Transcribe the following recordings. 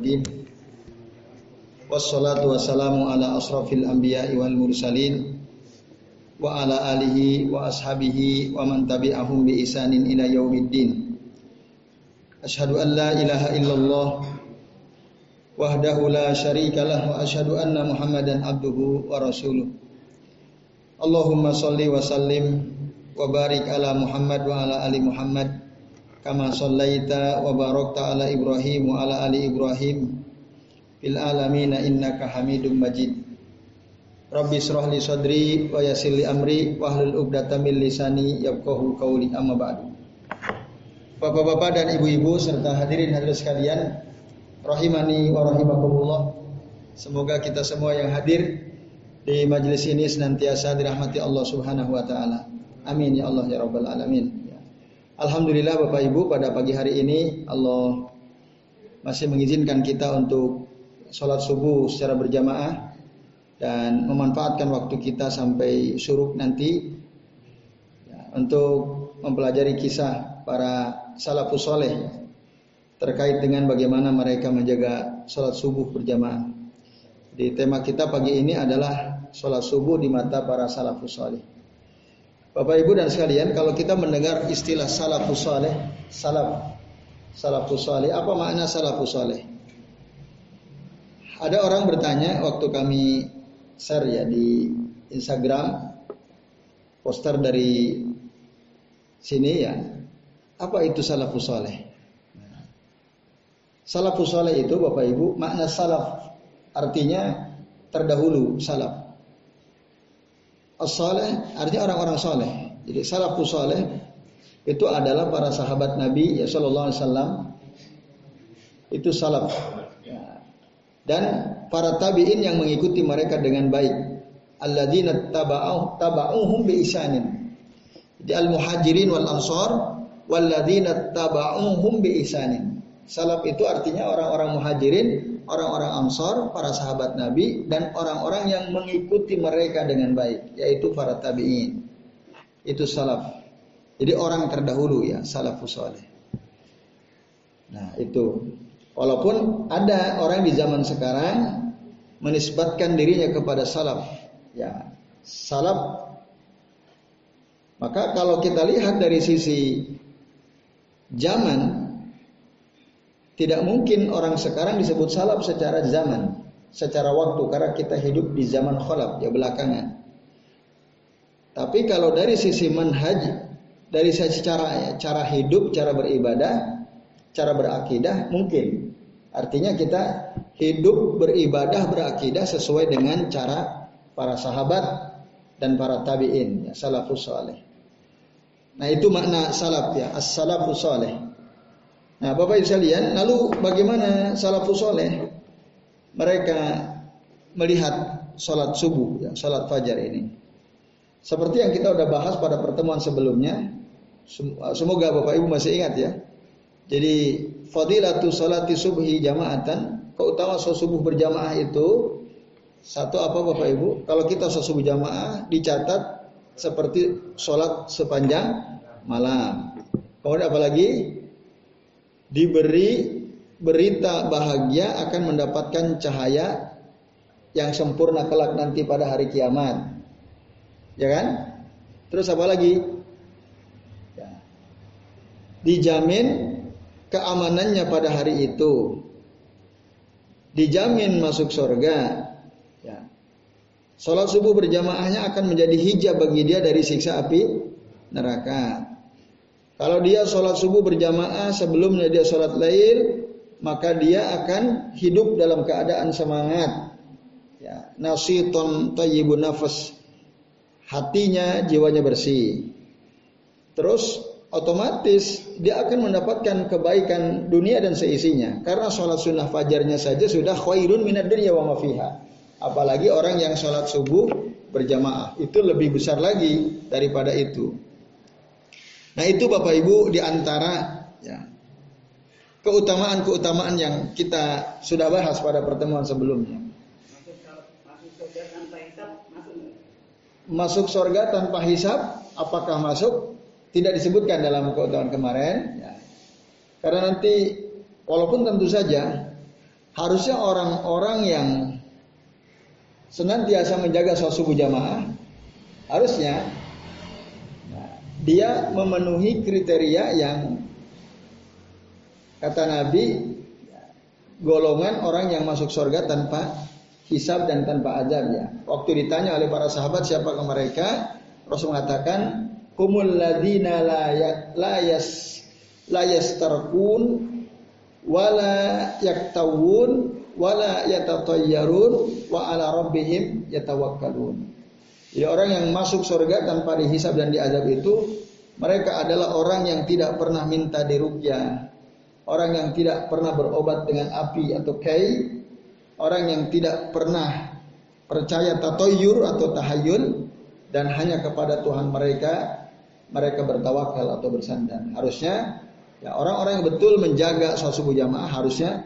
din Wassalatu wassalamu ala asrafil anbiya'i wal mursalin Wa ala alihi wa ashabihi wa man tabi'ahum bi isanin ila yaumiddin. Ashhadu an la ilaha illallah Wahdahu la syarika lah wa ashhadu anna muhammadan abduhu wa rasuluh. Allahumma salli wa sallim wa barik ala Muhammad wa ala ali Muhammad kama sallaita wa barakta ala Ibrahim wa ala ali Ibrahim fil alamin innaka Hamidum Majid. Rabbi israh li sadri wa yassir li amri wa hlul 'uqdatam min lisani yafqahu qawli amma ba'du. Bapak-bapak dan ibu-ibu serta hadirin hadirin sekalian, rahimani wa rahimakumullah. Semoga kita semua yang hadir di majelis ini senantiasa dirahmati Allah Subhanahu wa taala. Amin ya Allah ya rabbal alamin. Alhamdulillah Bapak Ibu pada pagi hari ini Allah masih mengizinkan kita untuk sholat subuh secara berjamaah dan memanfaatkan waktu kita sampai suruk nanti ya, untuk mempelajari kisah para salafus soleh terkait dengan bagaimana mereka menjaga sholat subuh berjamaah. Di tema kita pagi ini adalah sholat subuh di mata para salafus soleh. Bapak Ibu dan sekalian, kalau kita mendengar istilah salafus saleh, salaf salafus saleh, apa makna salafus saleh? Ada orang bertanya waktu kami share ya di Instagram poster dari sini ya, apa itu salafus saleh? Salafus saleh itu Bapak Ibu makna salaf artinya terdahulu salaf as-saleh artinya orang-orang saleh. Jadi salafus saleh itu adalah para sahabat Nabi ya sallallahu alaihi wasallam. Itu salaf. Dan para tabi'in yang mengikuti mereka dengan baik. Alladzina taba'u taba'uhum bi isanin. Jadi al-muhajirin wal ansar walladzina taba'uhum bi isanin. Salaf itu artinya orang-orang muhajirin orang-orang Ansor, para sahabat Nabi dan orang-orang yang mengikuti mereka dengan baik, yaitu para tabi'in. Itu salaf. Jadi orang terdahulu ya, salafus saleh. Nah, itu. Walaupun ada orang di zaman sekarang menisbatkan dirinya kepada salaf. Ya, salaf maka kalau kita lihat dari sisi zaman tidak mungkin orang sekarang disebut salaf secara zaman, secara waktu karena kita hidup di zaman khalaf ya belakangan. Tapi kalau dari sisi manhaj, dari sisi cara ya, cara hidup, cara beribadah, cara berakidah mungkin. Artinya kita hidup beribadah berakidah sesuai dengan cara para sahabat dan para tabi'in ya, salafus saleh. Nah itu makna salaf ya, as-salafus saleh. Nah, Bapak Ibu sekalian, lalu bagaimana salafus soleh? Mereka melihat sholat subuh, ya, sholat fajar ini. Seperti yang kita sudah bahas pada pertemuan sebelumnya, semoga Bapak Ibu masih ingat ya. Jadi fadilatu salati subhi jamaatan, keutamaan sholat subuh berjamaah itu satu apa Bapak Ibu? Kalau kita sholat subuh jamaah dicatat seperti sholat sepanjang malam. Kemudian apalagi diberi berita bahagia akan mendapatkan cahaya yang sempurna kelak nanti pada hari kiamat. Ya kan? Terus apa lagi? Ya. Dijamin keamanannya pada hari itu. Dijamin masuk surga. Ya. Salat subuh berjamaahnya akan menjadi hijab bagi dia dari siksa api neraka. Kalau dia sholat subuh berjamaah sebelumnya dia sholat lail, maka dia akan hidup dalam keadaan semangat. Ya, nasiton tayyibun nafas. Hatinya, jiwanya bersih. Terus otomatis dia akan mendapatkan kebaikan dunia dan seisinya. Karena sholat sunnah fajarnya saja sudah khairun minad dunya wa mafiha. Apalagi orang yang sholat subuh berjamaah. Itu lebih besar lagi daripada itu. Nah itu Bapak Ibu di antara ya, keutamaan-keutamaan yang kita sudah bahas pada pertemuan sebelumnya. Masuk surga tanpa hisap, apakah masuk? Tidak disebutkan dalam keutamaan kemarin. Ya. Karena nanti Walaupun tentu saja harusnya orang-orang yang senantiasa menjaga subuh jamaah harusnya dia memenuhi kriteria yang kata Nabi golongan orang yang masuk surga tanpa hisab dan tanpa azab ya. Waktu ditanya oleh para sahabat siapa ke mereka, Rasul mengatakan kumul ladina la ya, la yas la yastarqun wala yaktawun wala yatatayyarun wa ala rabbihim yatawakkalun. Jadi orang yang masuk surga tanpa dihisab dan diazab itu mereka adalah orang yang tidak pernah minta diruqyah. Orang yang tidak pernah berobat dengan api atau kai, orang yang tidak pernah percaya tatoyur atau tahayul. Dan hanya kepada Tuhan mereka mereka bertawakal atau bersandar. Harusnya ya orang-orang yang betul menjaga sholat subuh jamaah harusnya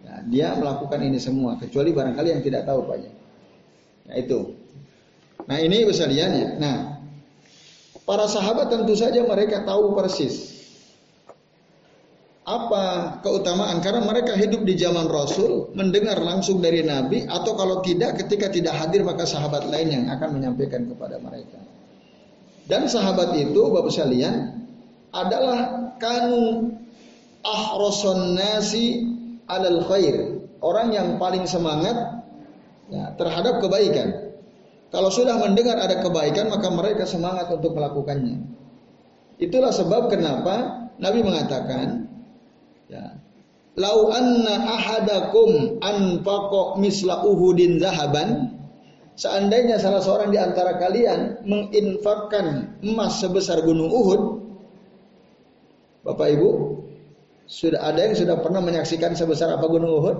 ya, dia melakukan ini semua. Kecuali barangkali yang tidak tahu pak. Ya itu nah ini kesaliannya nah para sahabat tentu saja mereka tahu persis apa keutamaan. Karena mereka hidup di zaman Rasul mendengar langsung dari Nabi atau kalau tidak ketika tidak hadir maka sahabat lain yang akan menyampaikan kepada mereka. Dan sahabat itu Bapak sekalian adalah kanu ahroson nasi alal khair. Orang yang paling semangat ya, terhadap kebaikan kalau sudah mendengar ada kebaikan maka mereka semangat untuk melakukannya itulah sebab kenapa Nabi mengatakan Ya. Lau anna ahadakum anfaqa misla uhudin zahaban Seandainya salah seorang di antara kalian menginfakkan emas sebesar gunung Uhud Bapak Ibu sudah ada yang sudah pernah menyaksikan sebesar apa gunung Uhud?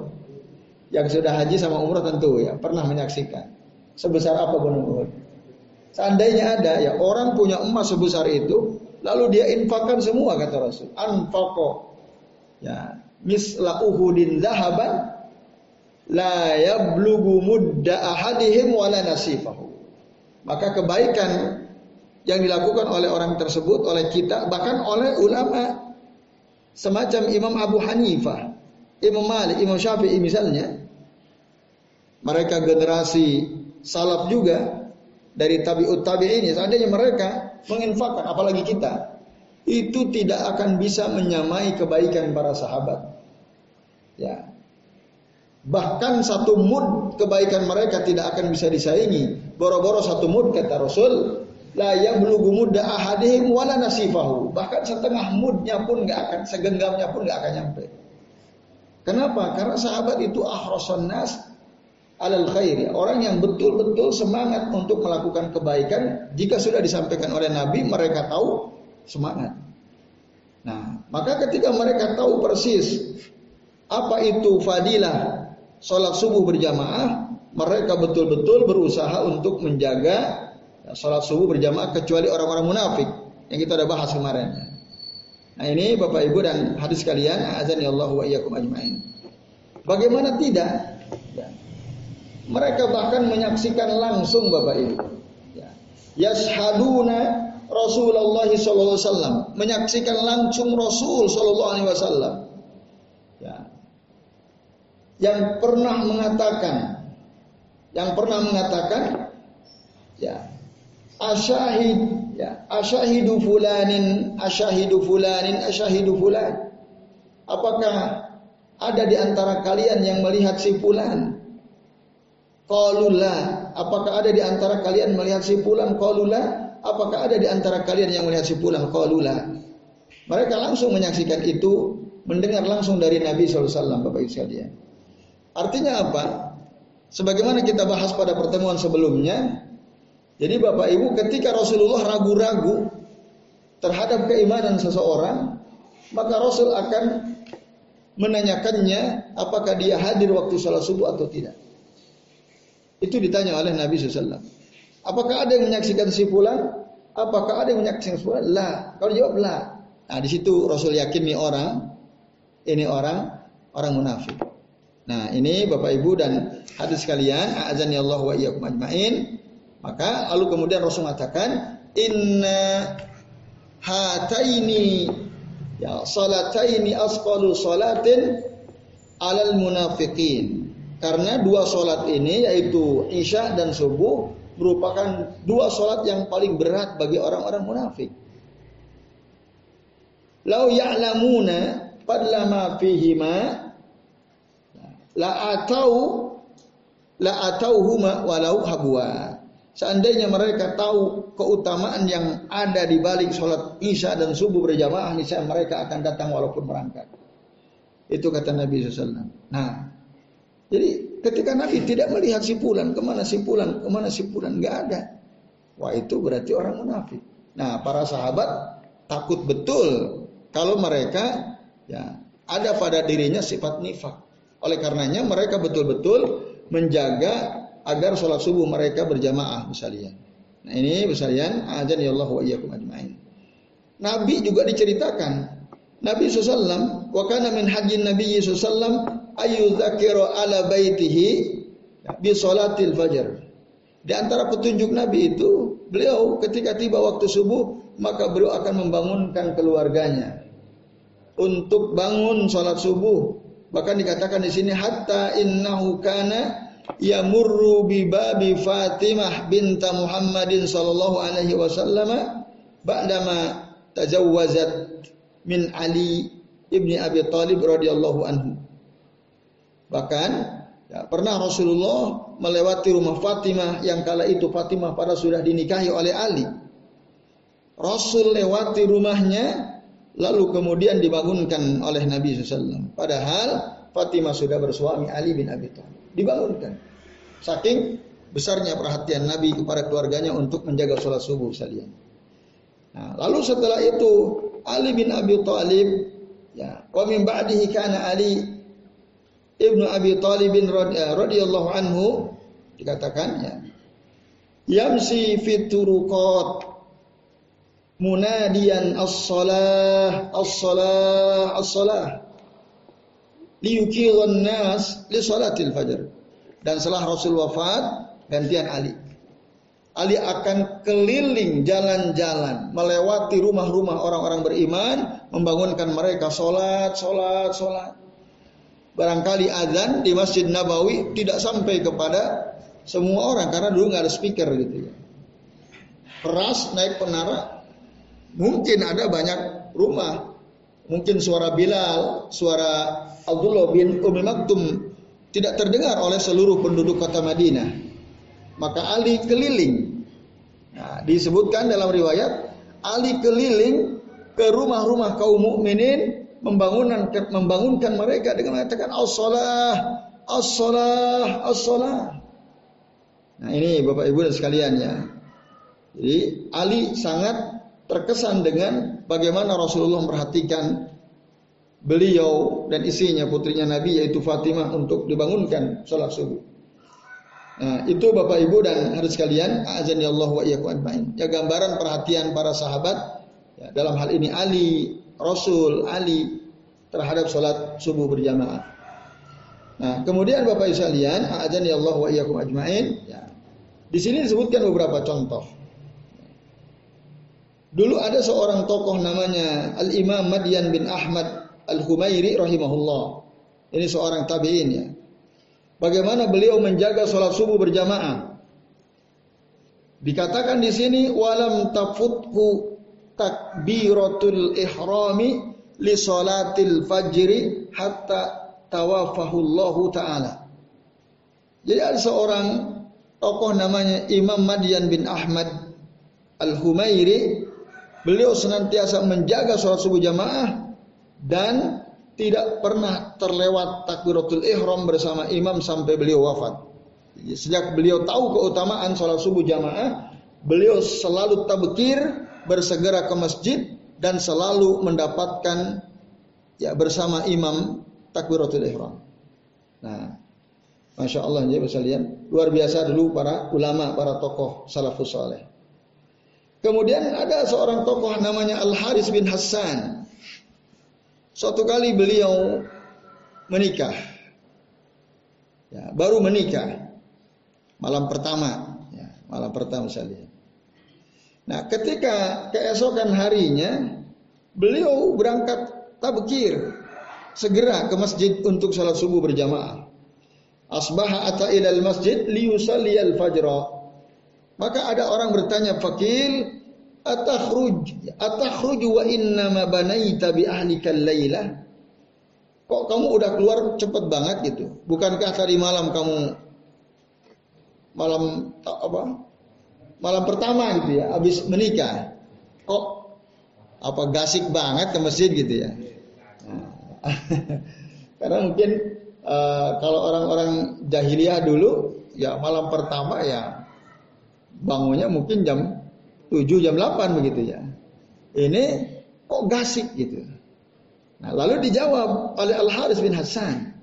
Yang sudah haji sama umrah tentu ya pernah menyaksikan sebesar apa gunung Uhud. Seandainya ada ya orang punya emas sebesar itu, lalu dia infakkan semua kata Rasul. Anfaqo ya misla uhudin zahaban la yablugu mudda ahadihim wala nasifahu maka kebaikan yang dilakukan oleh orang tersebut oleh kita bahkan oleh ulama semacam Imam Abu Hanifah Imam Malik Imam Syafi'i misalnya mereka generasi salaf juga dari tabiut tabi'in seandainya mereka menginfakkan apalagi kita itu tidak akan bisa menyamai kebaikan para sahabat. Ya. Bahkan satu mud kebaikan mereka tidak akan bisa disaingi. Boro-boro satu mud kata Rasul, la yablughu mudda ahadihim wala nasifahu. Bahkan setengah mudnya pun nggak akan segenggamnya pun nggak akan nyampe. Kenapa? Karena sahabat itu ahrasan nas alal khair. Orang yang betul-betul semangat untuk melakukan kebaikan jika sudah disampaikan oleh Nabi mereka tahu semangat. Nah, maka ketika mereka tahu persis apa itu fadilah sholat subuh berjamaah, mereka betul-betul berusaha untuk menjaga sholat subuh berjamaah kecuali orang-orang munafik yang kita sudah bahas kemarin. Nah ini Bapak Ibu dan hadis kalian, azan ya Allah wa iyyakum ajmain. Bagaimana tidak? Ya. Mereka bahkan menyaksikan langsung Bapak Ibu. Ya. Yashaduna Rasulullah SAW menyaksikan langsung Rasul Sallallahu Alaihi Wasallam ya. yang pernah mengatakan yang pernah mengatakan ya asyahid ya asyahidu fulanin asyahidu fulanin asyahidu fulan apakah ada di antara kalian yang melihat si fulan Qaulullah apakah ada di antara kalian melihat si fulan qaulullah apakah ada di antara kalian yang melihat si pulang qalula? Mereka langsung menyaksikan itu, mendengar langsung dari Nabi SAW, Bapak Ibu sekalian. Artinya apa? Sebagaimana kita bahas pada pertemuan sebelumnya, jadi Bapak Ibu ketika Rasulullah ragu-ragu terhadap keimanan seseorang, maka Rasul akan menanyakannya apakah dia hadir waktu sholat subuh atau tidak. Itu ditanya oleh Nabi SAW. Apakah ada yang menyaksikan si fulan? Apakah ada yang menyaksikan si fulan? Lah. Kalau jawab lah. Nah, di situ Rasul yakin nih orang ini orang orang munafik. Nah, ini Bapak Ibu dan hadis sekalian, azan Allah wa iyyakum ajmain. Maka lalu kemudian Rasul mengatakan, "Inna hataini Ya, salataini asqalu salatin alal munafiqin. Karena dua salat ini yaitu Isya dan subuh merupakan dua salat yang paling berat bagi orang-orang munafik. Lau ya'lamuna fadla ma fihima la atau la atauhuma walau habwa. Seandainya mereka tahu keutamaan yang ada di balik sholat isya dan subuh berjamaah, niscaya mereka akan datang walaupun merangkak. Itu kata Nabi SAW. Nah, jadi ketika Nabi tidak melihat simpulan, ke mana simpulan, ke mana simpulan, nggak ada. Wah itu berarti orang munafik. Nah, para sahabat takut betul kalau mereka ya ada pada dirinya sifat nifak. Oleh karenanya mereka betul-betul menjaga agar sholat subuh mereka berjamaah misalnya. Nah ini misalnya ajan ya Allah wa iyyakum ajmain. Nabi juga diceritakan Nabi SAW wa kana min hajjin Nabi SAW ayu dzakiru ala baitihi bi salatil fajar. Di antara petunjuk Nabi itu beliau ketika tiba waktu subuh maka beliau akan membangunkan keluarganya untuk bangun sholat subuh. Bahkan dikatakan di sini hatta innahu kana yamurru bi babi Fatimah binta Muhammadin sallallahu alaihi wasallam ba'dama tajawwazat min Ali ibni Abi Thalib radhiyallahu anhu. Bahkan ya, pernah Rasulullah melewati rumah Fatimah yang kala itu Fatimah pada sudah dinikahi oleh Ali. Rasul lewati rumahnya lalu kemudian dibangunkan oleh Nabi SAW. Padahal Fatimah sudah bersuami Ali bin Abi Thalib dibangunkan. Saking besarnya perhatian Nabi kepada keluarganya untuk menjaga sholat subuh sekalian. Nah, lalu setelah itu Ali bin Abi Thalib ya, wa min ba'dihi kana Ali ibnu Abi Thalib eh, radhiyallahu anhu dikatakan ya yamsi fit turuqat munadiyan as-salah as-salah as-salah liyukiran nas li salatil fajr. Dan setelah Rasul wafat, gantian Ali. Ali akan keliling jalan-jalan, melewati rumah-rumah orang-orang beriman, membangunkan mereka sholat, sholat, sholat. Barangkali azan di Masjid Nabawi tidak sampai kepada semua orang karena dulu nggak ada speaker gitu ya. Keras naik penara, mungkin ada banyak rumah, mungkin suara Bilal, suara Abdullah bin Umi Maktum tidak terdengar oleh seluruh penduduk kota Madinah. Maka Ali keliling. Nah, disebutkan dalam riwayat Ali keliling ke rumah-rumah kaum mukminin membangunkan membangunkan mereka dengan mengatakan as-salah as-salah as-salah. Nah, ini Bapak Ibu dan sekalian ya. Jadi Ali sangat terkesan dengan bagaimana Rasulullah memperhatikan beliau dan istrinya putrinya Nabi yaitu Fatimah untuk dibangunkan sholat subuh. Nah, itu Bapak Ibu dan harus sekalian, azan ya Allah wa Ya gambaran perhatian para sahabat ya, dalam hal ini Ali, Rasul Ali terhadap sholat subuh berjamaah. Nah, kemudian Bapak Ibu sekalian, ya Allah wa iyyakum ajmain. Ya. Di sini disebutkan beberapa contoh. Dulu ada seorang tokoh namanya Al-Imam Madian bin Ahmad Al-Humairi rahimahullah. Ini seorang tabi'in ya. Bagaimana beliau menjaga sholat subuh berjamaah. Dikatakan di sini walam tafuthu takbiratul ihrami li salatil fajri hatta tawafahullahu taala. Jadi ada seorang tokoh namanya Imam Madian bin Ahmad Al-Humairi. Beliau senantiasa menjaga sholat subuh jamaah dan tidak pernah terlewat takbiratul ihram bersama imam sampai beliau wafat. Sejak beliau tahu keutamaan sholat subuh jamaah, beliau selalu tabkir, bersegera ke masjid dan selalu mendapatkan ya bersama imam takbiratul ihram. Nah, masya Allah ya sekalian, luar biasa dulu para ulama, para tokoh salafus saleh. Kemudian ada seorang tokoh namanya Al Haris bin Hassan. Suatu kali beliau menikah. Ya, baru menikah. Malam pertama, ya, malam pertama saya lihat. Nah, ketika keesokan harinya beliau berangkat tabkir segera ke masjid untuk salat subuh berjamaah. Asbaha ata ilal masjid liyusalli al-fajra. Maka ada orang bertanya fakil atakhruj atakhruj wa inna ma banaita bi ahlika lailah kok kamu udah keluar cepet banget gitu bukankah tadi malam kamu malam apa malam pertama gitu ya habis menikah kok apa gasik banget ke masjid gitu ya nah, karena mungkin uh, kalau orang-orang jahiliyah dulu ya malam pertama ya bangunnya mungkin jam 7 jam 8 begitu ya. Ini kok gasik gitu. Nah, lalu dijawab oleh Al Haris bin Hasan.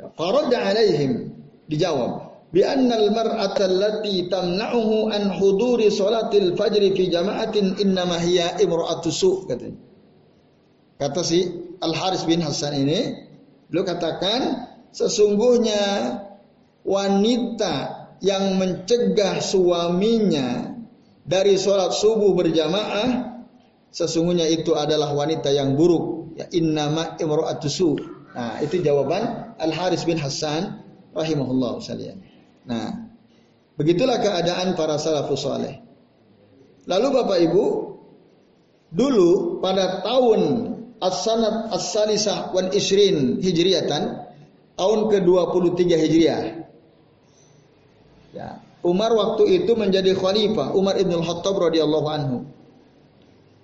Ya, Faradda alaihim dijawab bi anna al mar'ata allati tamna'uhu an huduri salatil fajr fi jama'atin innama hiya imra'atu su katanya. Kata si Al Haris bin Hasan ini, beliau katakan sesungguhnya wanita yang mencegah suaminya dari sholat subuh berjamaah sesungguhnya itu adalah wanita yang buruk ya innama imra'atusu nah itu jawaban Al Haris bin Hasan rahimahullah sekalian nah begitulah keadaan para salafus saleh lalu Bapak Ibu dulu pada tahun as-sanat as-salisah wal isrin hijriyatan tahun ke-23 hijriah ya Umar waktu itu menjadi khalifah, Umar ibn Khattab radhiyallahu anhu.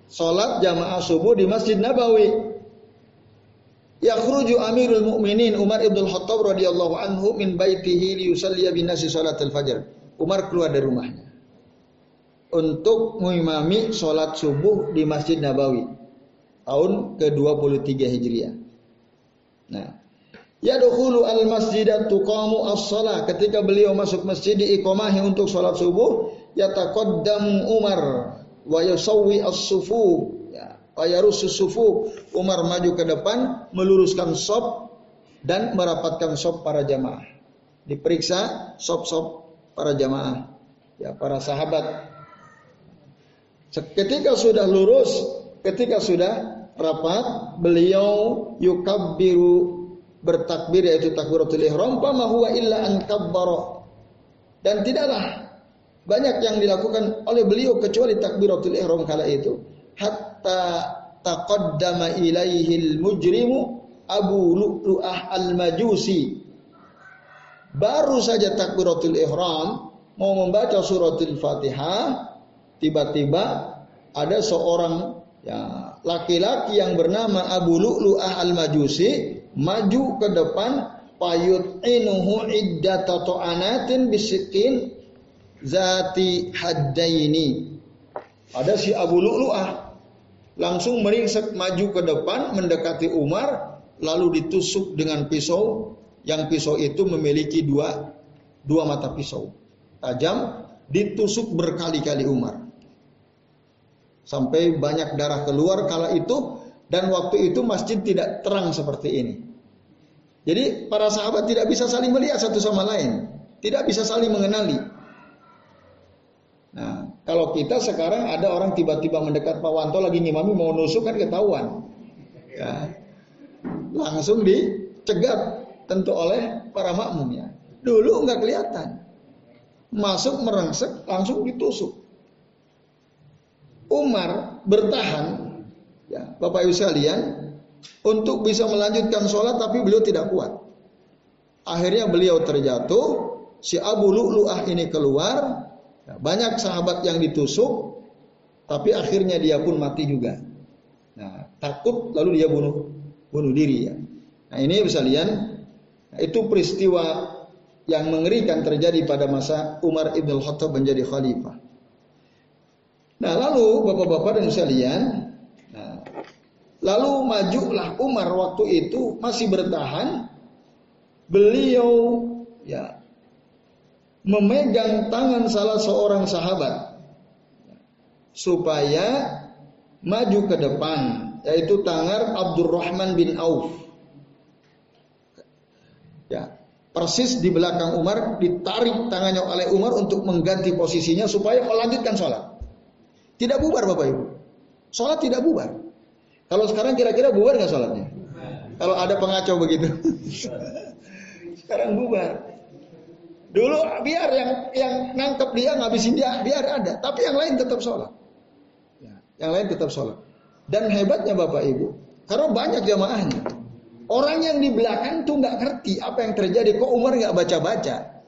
Salat jamaah subuh di Masjid Nabawi. Yakhruju Amirul Mukminin Umar ibn Khattab radhiyallahu anhu min baitihi liyusalli bin nasi salatul fajr. Umar keluar dari rumahnya untuk mengimami salat subuh di Masjid Nabawi tahun ke-23 Hijriah. Nah, Yadkhulu al-masjidat tuqamu as-shalah. Ketika beliau masuk masjid diikomahi untuk salat subuh, yataqaddamu Umar wa yusawwi as-sufu. Ya, wa yarussus sufu. Umar maju ke depan meluruskan sop dan merapatkan sop para jamaah. Diperiksa sop-sop para jamaah. Ya, para sahabat. Ketika sudah lurus, ketika sudah rapat, beliau yukabbiru bertakbir yaitu takbiratul ihram fama huwa illa an kabbara dan tidaklah banyak yang dilakukan oleh beliau kecuali takbiratul ihram kala itu hatta taqaddama ilaihi mujrimu Abu Lu'lu'ah al-Majusi baru saja takbiratul ihram mau membaca suratul Fatihah tiba-tiba ada seorang ya laki-laki yang bernama Abu Lu'lu'ah al-Majusi maju ke depan payut inuhu iddata to'anatin bisikin zati haddaini. Ada si Abu Lu'lu'ah langsung meringsek maju ke depan mendekati Umar lalu ditusuk dengan pisau. Yang pisau itu memiliki dua dua mata pisau. Tajam ditusuk berkali-kali Umar. Sampai banyak darah keluar kala itu dan waktu itu masjid tidak terang seperti ini. Jadi para sahabat tidak bisa saling melihat satu sama lain, tidak bisa saling mengenali. Nah, kalau kita sekarang ada orang tiba-tiba mendekat Pak Wanto lagi ngimami mau nusuk kan ketahuan. Ya. Langsung dicegat tentu oleh para makmumnya. Dulu nggak kelihatan. Masuk merengsek langsung ditusuk. Umar bertahan ya Bapak Ibu sekalian untuk bisa melanjutkan sholat tapi beliau tidak kuat. Akhirnya beliau terjatuh, si Abu Lu'lu'ah ini keluar, ya, banyak sahabat yang ditusuk, tapi akhirnya dia pun mati juga. Nah, takut lalu dia bunuh bunuh diri ya. Nah, ini bisa lihat itu peristiwa yang mengerikan terjadi pada masa Umar ibn Khattab menjadi khalifah. Nah, lalu Bapak-bapak dan sekalian, Lalu majulah Umar waktu itu masih bertahan. Beliau ya memegang tangan salah seorang sahabat supaya maju ke depan yaitu tangan Abdurrahman bin Auf. Ya, persis di belakang Umar ditarik tangannya oleh Umar untuk mengganti posisinya supaya melanjutkan sholat. Tidak bubar Bapak Ibu. Sholat tidak bubar. Kalau sekarang kira-kira bubar nggak sholatnya? Kalau ada pengacau begitu. sekarang bubar. Dulu biar yang yang nangkep dia ngabisin dia biar ada, tapi yang lain tetap sholat. Ya, yang lain tetap sholat. Dan hebatnya bapak ibu, karena banyak jamaahnya. Orang yang di belakang tuh nggak ngerti apa yang terjadi. Kok Umar nggak baca-baca?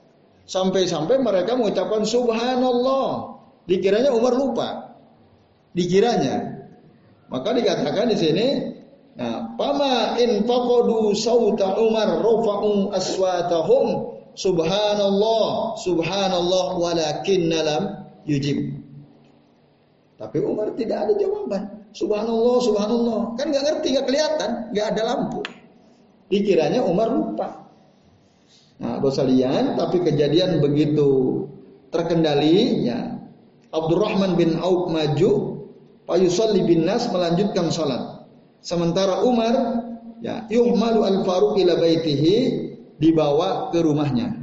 Sampai-sampai mereka mengucapkan Subhanallah. Dikiranya Umar lupa. Dikiranya. Maka dikatakan di sini, nah, pama in faqadu sauta Umar rafa'u aswatahum subhanallah subhanallah walakin lam yujib. Tapi Umar tidak ada jawaban. Subhanallah, subhanallah. Kan nggak ngerti, nggak kelihatan, nggak ada lampu. Dikiranya Umar lupa. Nah, bosalian, tapi kejadian begitu terkendali, ya. Abdurrahman bin Auf maju, Payusalli bin Nas melanjutkan salat. Sementara Umar, ya, yuhmalu al-Faruq ila baitihi dibawa ke rumahnya.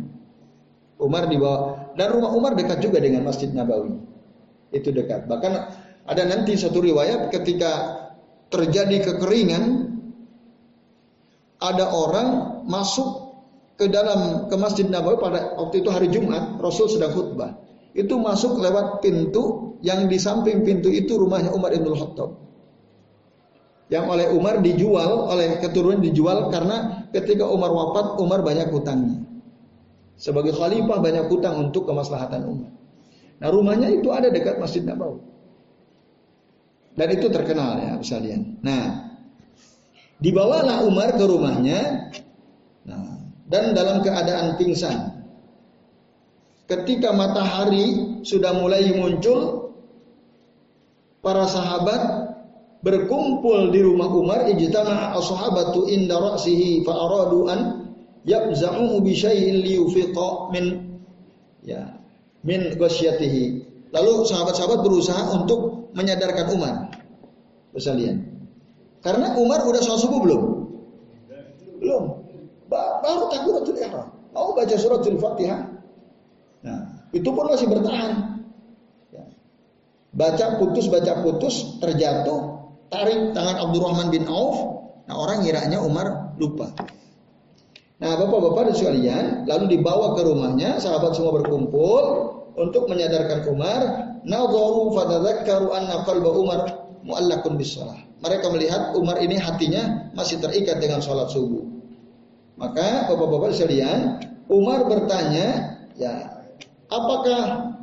Umar dibawa dan rumah Umar dekat juga dengan Masjid Nabawi. Itu dekat. Bahkan ada nanti satu riwayat ketika terjadi kekeringan ada orang masuk ke dalam ke Masjid Nabawi pada waktu itu hari Jumat, Rasul sedang khutbah. Itu masuk lewat pintu yang di samping pintu itu rumahnya Umar Ibn Khattab. Yang oleh Umar dijual, oleh keturunan dijual karena ketika Umar wafat, Umar banyak hutangnya. Sebagai khalifah banyak hutang untuk kemaslahatan Umar. Nah rumahnya itu ada dekat Masjid Nabawi. Dan itu terkenal ya sekalian. Nah, Dibawalah Umar ke rumahnya nah, dan dalam keadaan pingsan. Ketika matahari sudah mulai muncul, para sahabat berkumpul di rumah Umar ijtama'a ashabatu inda ra'sihi fa aradu an yabza'uhu bi syai'in liyufiqa min ya min ghasyatihi. Lalu sahabat-sahabat berusaha untuk menyadarkan Umar. Sekalian. Karena Umar udah sholat subuh belum? Belum. Baru takbiratul ihram. Mau baca suratul Fatihah. Nah, itu pun masih bertahan. Ya. Baca putus, baca putus, terjatuh, tarik tangan Abdurrahman bin Auf. Nah, orang ngiranya Umar lupa. Nah, bapak-bapak dan sekalian, lalu dibawa ke rumahnya, sahabat semua berkumpul untuk menyadarkan Umar. Nadharu fadadzakkaru anna qalba Umar mu'allakun bis mereka melihat Umar ini hatinya masih terikat dengan sholat subuh. Maka bapak-bapak sekalian, Umar bertanya, ya, apakah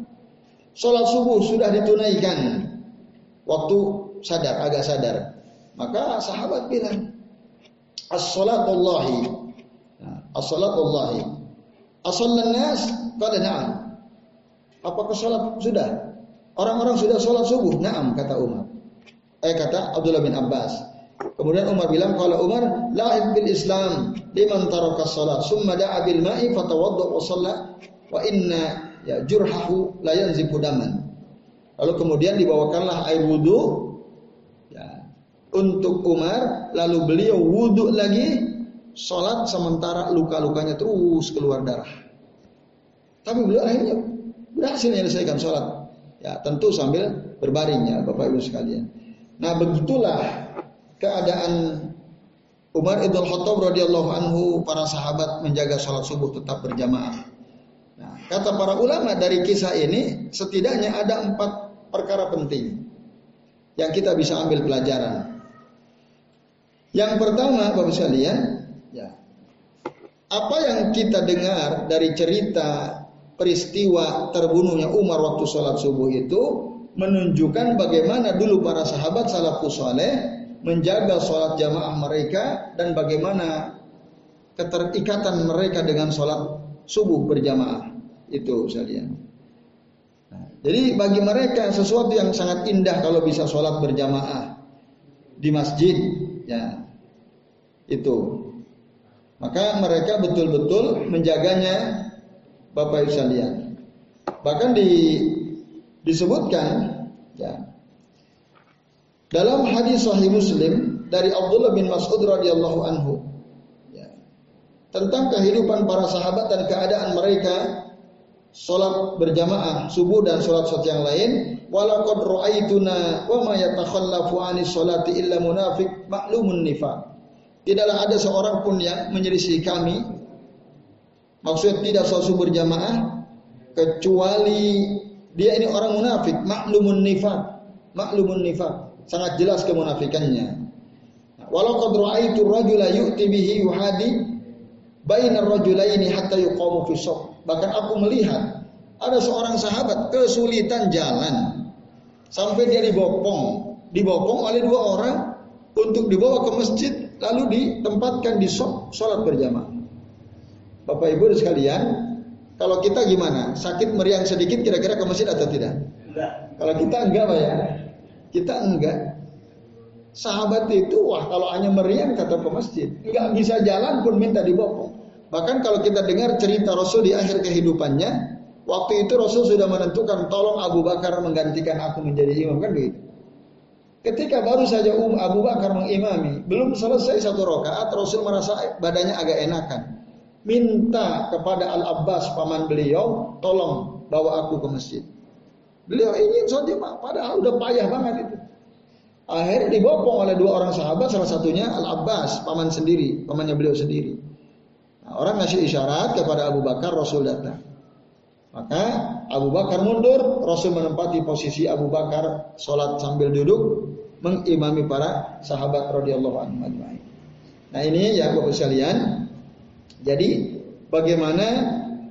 sholat subuh sudah ditunaikan waktu sadar, agak sadar? Maka sahabat bilang, as-salatullahi, nah, as-salatullahi, as-sallan nas, kata na'am. Apakah sholat sudah? Orang-orang sudah sholat subuh? Naam, kata Umar eh kata Abdullah bin Abbas. Kemudian Umar bilang kalau Umar lahir bil Islam liman taraka salat summa da'a bil ma'i fatawadda wa shalla wa inna ya jurhahu la yanzifu daman. Lalu kemudian dibawakanlah air wudu ya, untuk Umar lalu beliau wudu lagi salat sementara luka-lukanya terus keluar darah. Tapi beliau akhirnya berhasil menyelesaikan salat. Ya, tentu sambil berbaring ya Bapak Ibu sekalian. Nah begitulah keadaan Umar ibn Khattab radhiyallahu anhu para sahabat menjaga sholat subuh tetap berjamaah. Nah, kata para ulama dari kisah ini setidaknya ada empat perkara penting yang kita bisa ambil pelajaran. Yang pertama, Bapak sekalian, ya, apa yang kita dengar dari cerita peristiwa terbunuhnya Umar waktu sholat subuh itu menunjukkan bagaimana dulu para sahabat salafus saleh menjaga sholat jamaah mereka dan bagaimana keterikatan mereka dengan sholat subuh berjamaah itu sekalian. Nah, jadi bagi mereka sesuatu yang sangat indah kalau bisa sholat berjamaah di masjid, ya itu. Maka mereka betul-betul menjaganya, Bapak Ibu sekalian. Bahkan di disebutkan ya dalam hadis sahih Muslim dari Abdullah bin Mas'ud radhiyallahu anhu ya, tentang kehidupan para sahabat dan keadaan mereka sholat berjamaah subuh dan sholat sholat yang lain walaqad ra'aituna wa ma yatakhallafu 'anis salati illa munafiq ma'lumun nifaq. Tidaklah ada seorang pun yang menyelisih kami. Maksud tidak sholat berjamaah kecuali dia ini orang munafik, maklumun nifaq, maklumun nifaq, sangat jelas kemunafikannya. Walau qad ra'aitu rajula yu'ti bihi yuhadi bainar rajulaini hatta yuqamu fi Bahkan aku melihat ada seorang sahabat kesulitan jalan sampai dia dibopong, dibopong oleh dua orang untuk dibawa ke masjid lalu ditempatkan di sholat berjamaah. Bapak Ibu sekalian, kalau kita gimana? Sakit meriang sedikit kira-kira ke masjid atau tidak? Enggak. Kalau kita enggak Pak ya. Kita enggak. Sahabat itu wah kalau hanya meriang kata ke masjid, nggak bisa jalan pun minta dibopong. Bahkan kalau kita dengar cerita Rasul di akhir kehidupannya, waktu itu Rasul sudah menentukan tolong Abu Bakar menggantikan aku menjadi imam kan begitu. Ketika baru saja Um Abu Bakar mengimami, belum selesai satu rakaat Rasul merasa badannya agak enakan. Minta kepada Al Abbas paman beliau, tolong bawa aku ke masjid. Beliau ingin saja, padahal udah payah banget itu. Akhirnya dibopong oleh dua orang sahabat, salah satunya Al Abbas, paman sendiri, pamannya beliau sendiri. Nah, orang ngasih isyarat kepada Abu Bakar, Rasul datang. Maka Abu Bakar mundur, Rasul menempati posisi Abu Bakar sholat sambil duduk, mengimami para sahabat radhiyallahu anhu Nah ini ya Bapak sekalian. Jadi bagaimana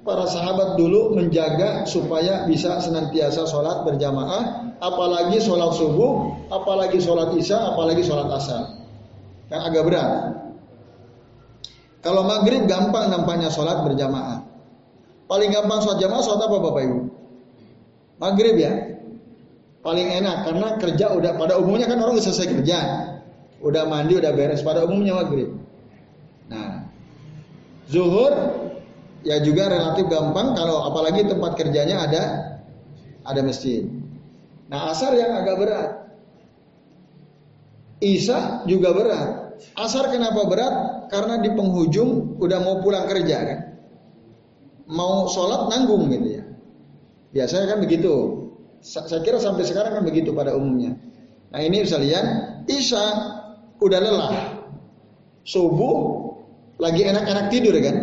para sahabat dulu menjaga supaya bisa senantiasa sholat berjamaah, apalagi sholat subuh, apalagi sholat isya, apalagi sholat asar. Yang agak berat. Kalau maghrib gampang nampaknya sholat berjamaah. Paling gampang sholat jamaah sholat apa Bapak Ibu? Maghrib ya. Paling enak karena kerja udah pada umumnya kan orang udah selesai kerja. Udah mandi, udah beres pada umumnya maghrib. Nah, zuhur ya juga relatif gampang kalau apalagi tempat kerjanya ada ada masjid. Nah asar yang agak berat. Isa juga berat. Asar kenapa berat? Karena di penghujung udah mau pulang kerja kan. Mau sholat nanggung gitu ya. Biasanya kan begitu. Saya kira sampai sekarang kan begitu pada umumnya. Nah ini bisa lihat Isa udah lelah. Subuh lagi enak-enak tidur kan.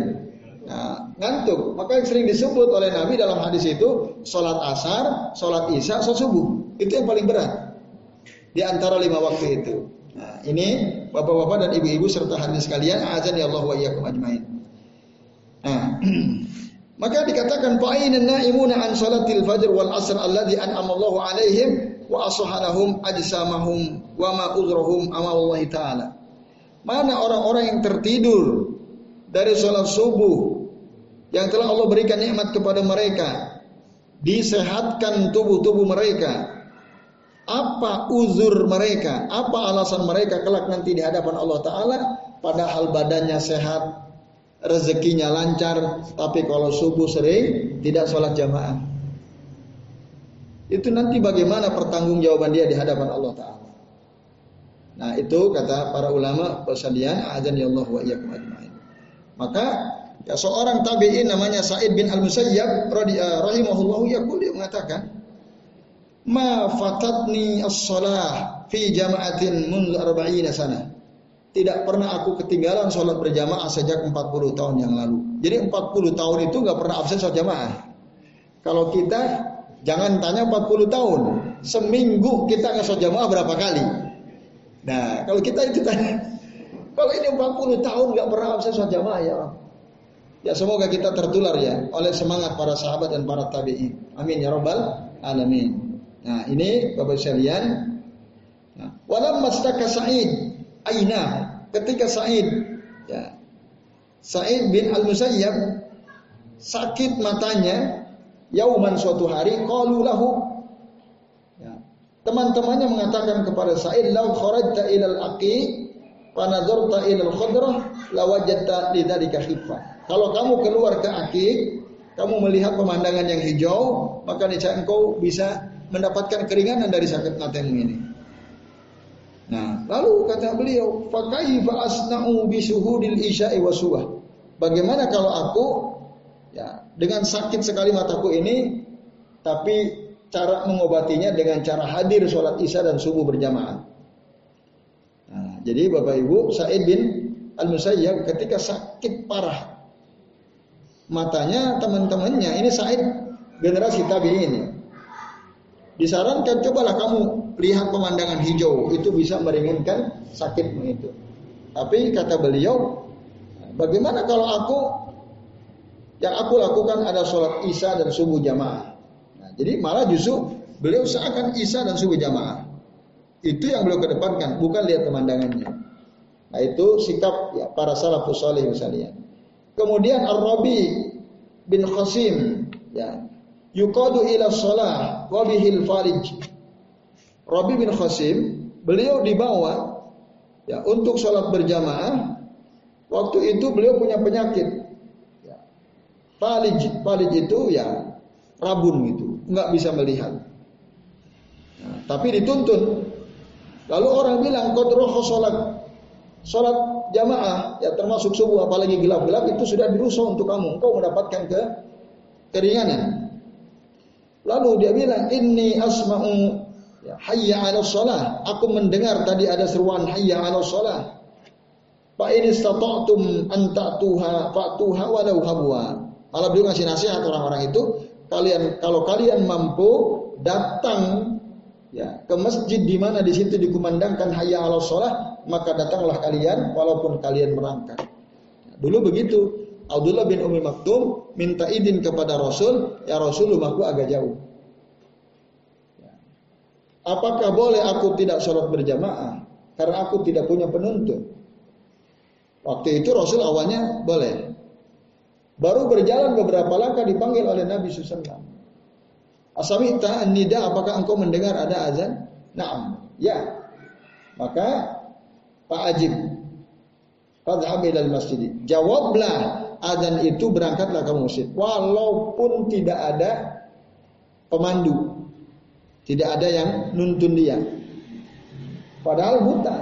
Nah, ngantuk. Maka yang sering disebut oleh Nabi dalam hadis itu sholat asar, sholat isya, sholat subuh. Itu yang paling berat di antara lima waktu itu. Nah, ini bapak-bapak dan ibu-ibu serta hadirin sekalian, azan ya Allah wa iyyakum ajmain. Nah, maka dikatakan fa'ainan naimuna an salatil fajr wal asr alladhi an'ama Allahu alaihim wa ashanahum ajsamahum wa ma uzrahum Allah taala. Mana orang-orang yang tertidur dari sholat subuh yang telah Allah berikan nikmat kepada mereka, disehatkan tubuh-tubuh mereka. Apa uzur mereka? Apa alasan mereka kelak nanti di hadapan Allah Ta'ala? Padahal badannya sehat, rezekinya lancar, tapi kalau subuh sering tidak sholat jamaah. Itu nanti bagaimana pertanggungjawaban dia di hadapan Allah Ta'ala. Nah itu kata para ulama persediaan azan ya Allah wa iyyakum ajma'in. Maka Ya seorang tabi'in namanya Sa'id bin Al-Musayyab rahimahullahu yaqul dia mengatakan Ma fatatni as-salah fi jama'atin mundu arba'ina sana. Tidak pernah aku ketinggalan sholat berjamaah sejak 40 tahun yang lalu. Jadi 40 tahun itu nggak pernah absen sholat jamaah. Kalau kita jangan tanya 40 tahun, seminggu kita nggak sholat jamaah berapa kali? Nah, kalau kita itu tanya, kalau ini 40 tahun nggak pernah absen sholat jamaah ya Ya semoga kita tertular ya oleh semangat para sahabat dan para tabi'in. Amin ya rabbal alamin. Nah, ini Bapak sekalian. Nah, walam mastaka Sa'id aina ketika Sa'id ya. Sa'id bin Al-Musayyab sakit matanya yauman suatu hari qalu lahu. Ya, teman-temannya mengatakan kepada Sa'id lau kharajta ilal aqi panadzarta ilal khadrah lawajadta lidzalika khifah kalau kamu keluar ke Akik, kamu melihat pemandangan yang hijau, maka niscaya engkau bisa mendapatkan keringanan dari sakit matamu ini. Lalu kata beliau, "Fakaifa asna'u suhudil isya'i wasuwah?" Bagaimana kalau aku ya dengan sakit sekali mataku ini tapi cara mengobatinya dengan cara hadir sholat isya dan subuh berjamaah. Nah, jadi Bapak Ibu Said bin Al Musayyab ketika sakit parah matanya teman-temannya ini Said generasi tabi'in. Disarankan cobalah kamu lihat pemandangan hijau itu bisa meringankan sakitmu itu. Tapi kata beliau, bagaimana kalau aku yang aku lakukan ada sholat isya dan subuh jamaah. Nah, jadi malah justru beliau seakan isya dan subuh jamaah. Itu yang beliau kedepankan, bukan lihat pemandangannya. Nah itu sikap ya, para salafus salih misalnya. Kemudian Ar-Rabi bin Qasim ya yukadu ila salah wa bihil farij. Rabi bin Qasim, beliau dibawa ya untuk sholat berjamaah. Waktu itu beliau punya penyakit. Ya. Falij, falij itu ya rabun gitu, nggak bisa melihat. Nah, tapi dituntun. Lalu orang bilang kodroh sholat sholat jamaah ya termasuk subuh apalagi gelap-gelap itu sudah dirusak untuk kamu. Engkau mendapatkan ke keringanan. Lalu dia bilang, "Inni asma'u ya, hayya 'ala shalah." Aku mendengar tadi ada seruan hayya 'ala shalah. Fa in istata'tum an ta'tuha fa'tuha walau habwa. Malah beliau ngasih nasihat orang-orang itu, kalian kalau kalian mampu datang ya ke masjid di mana di situ dikumandangkan hayya 'ala shalah, maka datanglah kalian walaupun kalian merangkak. Dulu begitu, Abdullah bin Umi Maktum minta izin kepada Rasul, ya Rasul rumahku agak jauh. Apakah boleh aku tidak sholat berjamaah? Karena aku tidak punya penuntut. Waktu itu Rasul awalnya boleh. Baru berjalan beberapa langkah dipanggil oleh Nabi SAW. Asamita nida apakah engkau mendengar ada azan? Naam. Ya. Maka Pak Ajib. Fadhab ilal masjid. Jawablah azan itu berangkatlah ke masjid walaupun tidak ada pemandu tidak ada yang nuntun dia. Padahal buta.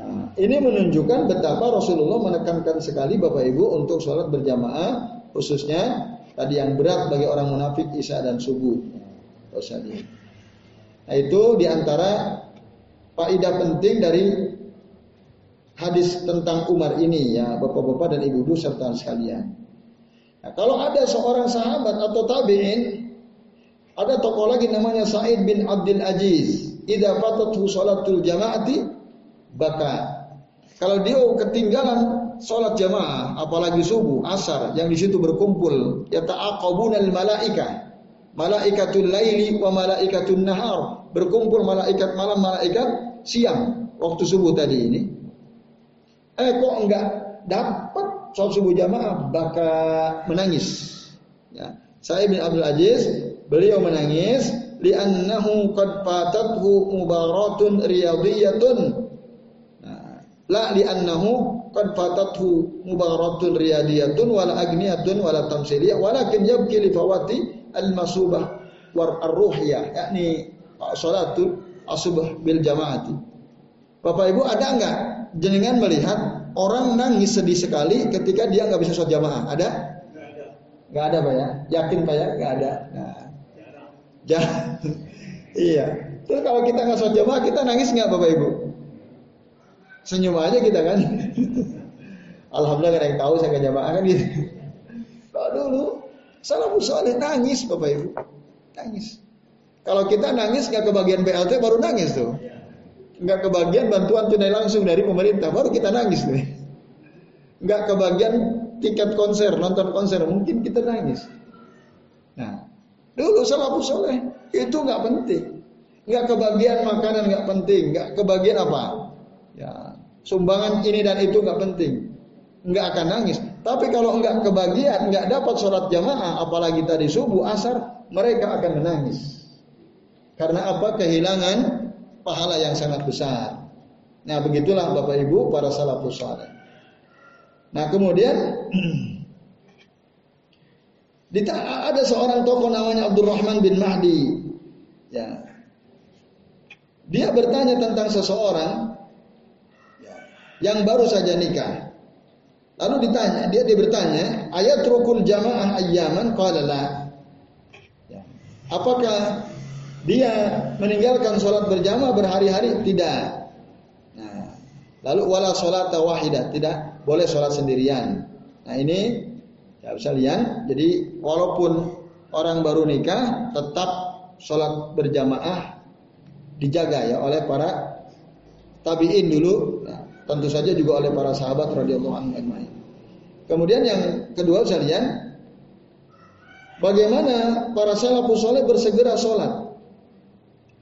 Nah, ini menunjukkan betapa Rasulullah menekankan sekali Bapak Ibu untuk sholat berjamaah khususnya tadi yang berat bagi orang munafik isya dan subuh. Nah itu di antara faidah penting dari hadis tentang Umar ini ya bapak-bapak dan ibu-ibu serta sekalian. Nah, kalau ada seorang sahabat atau tabi'in ada tokoh lagi namanya Sa'id bin Abdul Aziz. Idza fatatu salatul jamaati baka. Kalau dia ketinggalan salat jamaah, apalagi subuh, asar yang di situ berkumpul, ya ta'aqabunal malaika. Malaikatul laili wa malaikatul nahar. Berkumpul malaikat malam, malaikat siang waktu subuh tadi ini. Eh kok enggak dapat sholat subuh jamaah baka menangis. Ya. Saya bin Abdul Aziz beliau menangis li'annahu qad fatathu mubaratun riyadiyatun. Nah, la li'annahu qad fatathu mubaratun riyadiyatun wala agniyatun wala tamsiliyah walakin yabki li fawati al-masubah war ar-ruhiyah yakni salatul asubah bil jamaati. Bapak Ibu ada enggak jenengan melihat orang nangis sedih sekali ketika dia nggak bisa sholat jamaah? Ada? Nggak ada. pak ya? Yakin pak ya? Nggak ada. Nah, jangan. iya. Terus kalau kita nggak sholat jamaah, kita nangis nggak bapak ibu? Senyum aja kita kan. Alhamdulillah ada yang tahu saya nggak jamaah kan gitu. Kalau dulu salah soleh nangis bapak ibu, nangis. Kalau kita nangis nggak kebagian BLT baru nangis tuh nggak kebagian bantuan tunai langsung dari pemerintah, baru kita nangis nih. Nggak kebagian tiket konser, nonton konser, mungkin kita nangis. Nah, dulu salafus soleh itu nggak penting. Nggak kebagian makanan nggak penting, nggak kebagian apa? Ya, sumbangan ini dan itu nggak penting, nggak akan nangis. Tapi kalau nggak kebagian, nggak dapat sholat jamaah, apalagi tadi subuh asar, mereka akan menangis. Karena apa? Kehilangan pahala yang sangat besar. Nah, begitulah Bapak Ibu para salafus saleh. Nah, kemudian ada seorang tokoh namanya Abdurrahman bin Mahdi. Ya. Dia bertanya tentang seseorang ya, yang baru saja nikah. Lalu ditanya, dia dia bertanya, ayat rukun jamaah ayyaman qala la. Ya. Apakah dia meninggalkan sholat berjamaah berhari-hari? Tidak. Nah, lalu wala sholat wahidah, tidak boleh sholat sendirian. Nah ini ya lihat. jadi walaupun orang baru nikah tetap sholat berjamaah dijaga ya oleh para tabiin dulu. Nah, tentu saja juga oleh para sahabat radhiyallahu anhu Kemudian yang kedua sekalian, bagaimana para salafus soleh bersegera sholat?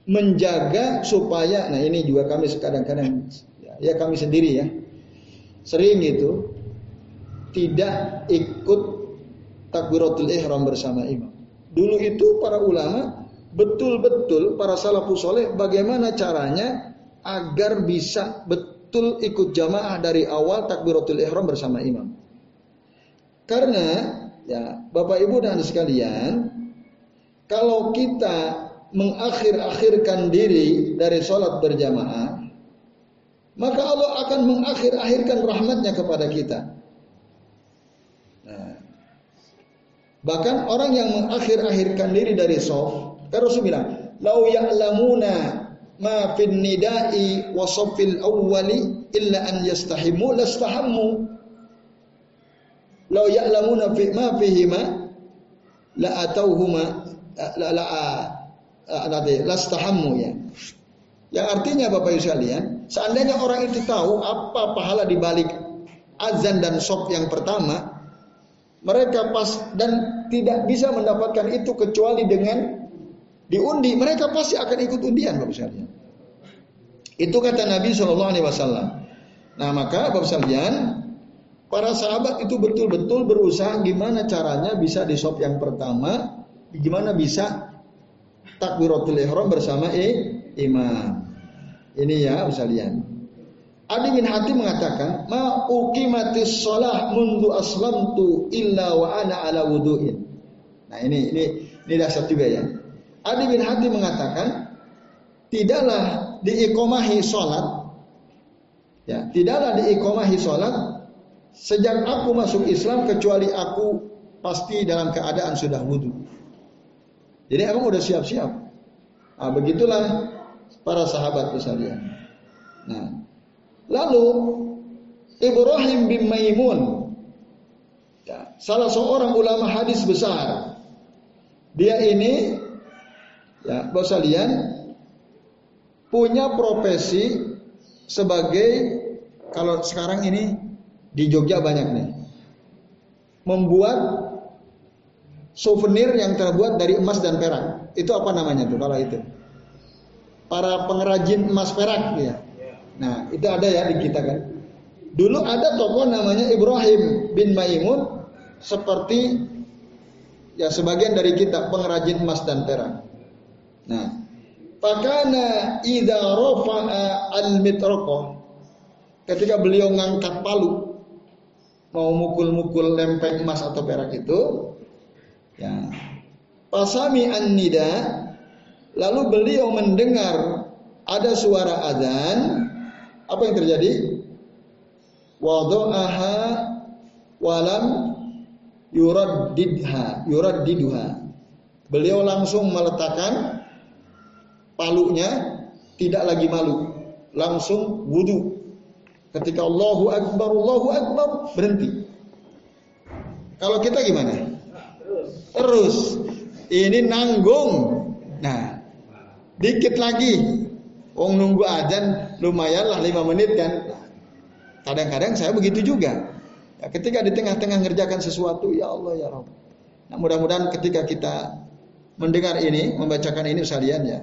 menjaga supaya nah ini juga kami kadang-kadang ya, ya kami sendiri ya sering itu tidak ikut takbiratul ihram bersama imam. Dulu itu para ulama betul-betul para salafus soleh bagaimana caranya agar bisa betul ikut jamaah dari awal takbiratul ihram bersama imam. Karena ya Bapak Ibu dan sekalian, kalau kita mengakhir-akhirkan diri dari sholat berjamaah, maka Allah akan mengakhir-akhirkan rahmatnya kepada kita. Nah, bahkan orang yang mengakhir-akhirkan diri dari sholat, kan Rasul bilang, "Lau ya'lamuna ma fin nida'i wa safil awwali illa an yastahimu lastahammu." Lau ya'lamuna fi ma fihima la atauhuma la, la, nanti lastahammu ya. Yang artinya Bapak Ibu sekalian, seandainya orang itu tahu apa pahala di balik azan dan sop yang pertama, mereka pas dan tidak bisa mendapatkan itu kecuali dengan diundi, mereka pasti akan ikut undian Bapak sekalian. Itu kata Nabi Shallallahu Alaihi Wasallam. Nah maka Bapak sekalian, para sahabat itu betul-betul berusaha gimana caranya bisa di sop yang pertama, gimana bisa takbiratul ihram bersama eh, imam. Ini ya sekalian. Adi bin Hatim mengatakan, "Ma uqimatis shalah mundu aslamtu illa wa ana ala wudu'in." Nah, ini ini ini dasar juga ya. Adi bin Hatim mengatakan, tidaklah diikomahi sholat, ya, tidaklah diikomahi sholat sejak aku masuk Islam kecuali aku pasti dalam keadaan sudah wudhu. Jadi emang udah siap-siap. Nah, begitulah para sahabat sekalian. Nah, lalu Ibrahim bin Maimun, ya, salah seorang ulama hadis besar. Dia ini, ya, bos kalian punya profesi sebagai kalau sekarang ini di Jogja banyak nih membuat souvenir yang terbuat dari emas dan perak. Itu apa namanya tuh kalau itu? Para pengrajin emas perak ya. Nah, itu ada ya di kita kan. Dulu ada tokoh namanya Ibrahim bin Maimun seperti ya sebagian dari kita pengrajin emas dan perak. Nah, pakana idza rafa'a al-mitraqah ketika beliau ngangkat palu mau mukul-mukul lempeng emas atau perak itu Ya. Pasami an-nida lalu beliau mendengar ada suara azan, apa yang terjadi? Wada'aha walam yuraddidha, yuraddiduha. Beliau langsung meletakkan palunya tidak lagi malu, langsung wudhu. Ketika Allahu Akbar, Allahu Akbar berhenti. Kalau kita gimana? terus. Ini nanggung. Nah, dikit lagi. Wong nunggu ajan lumayan lah lima menit kan. Kadang-kadang saya begitu juga. Ya, ketika di tengah-tengah ngerjakan sesuatu, ya Allah ya Rabb. Nah, mudah-mudahan ketika kita mendengar ini, membacakan ini sekalian ya.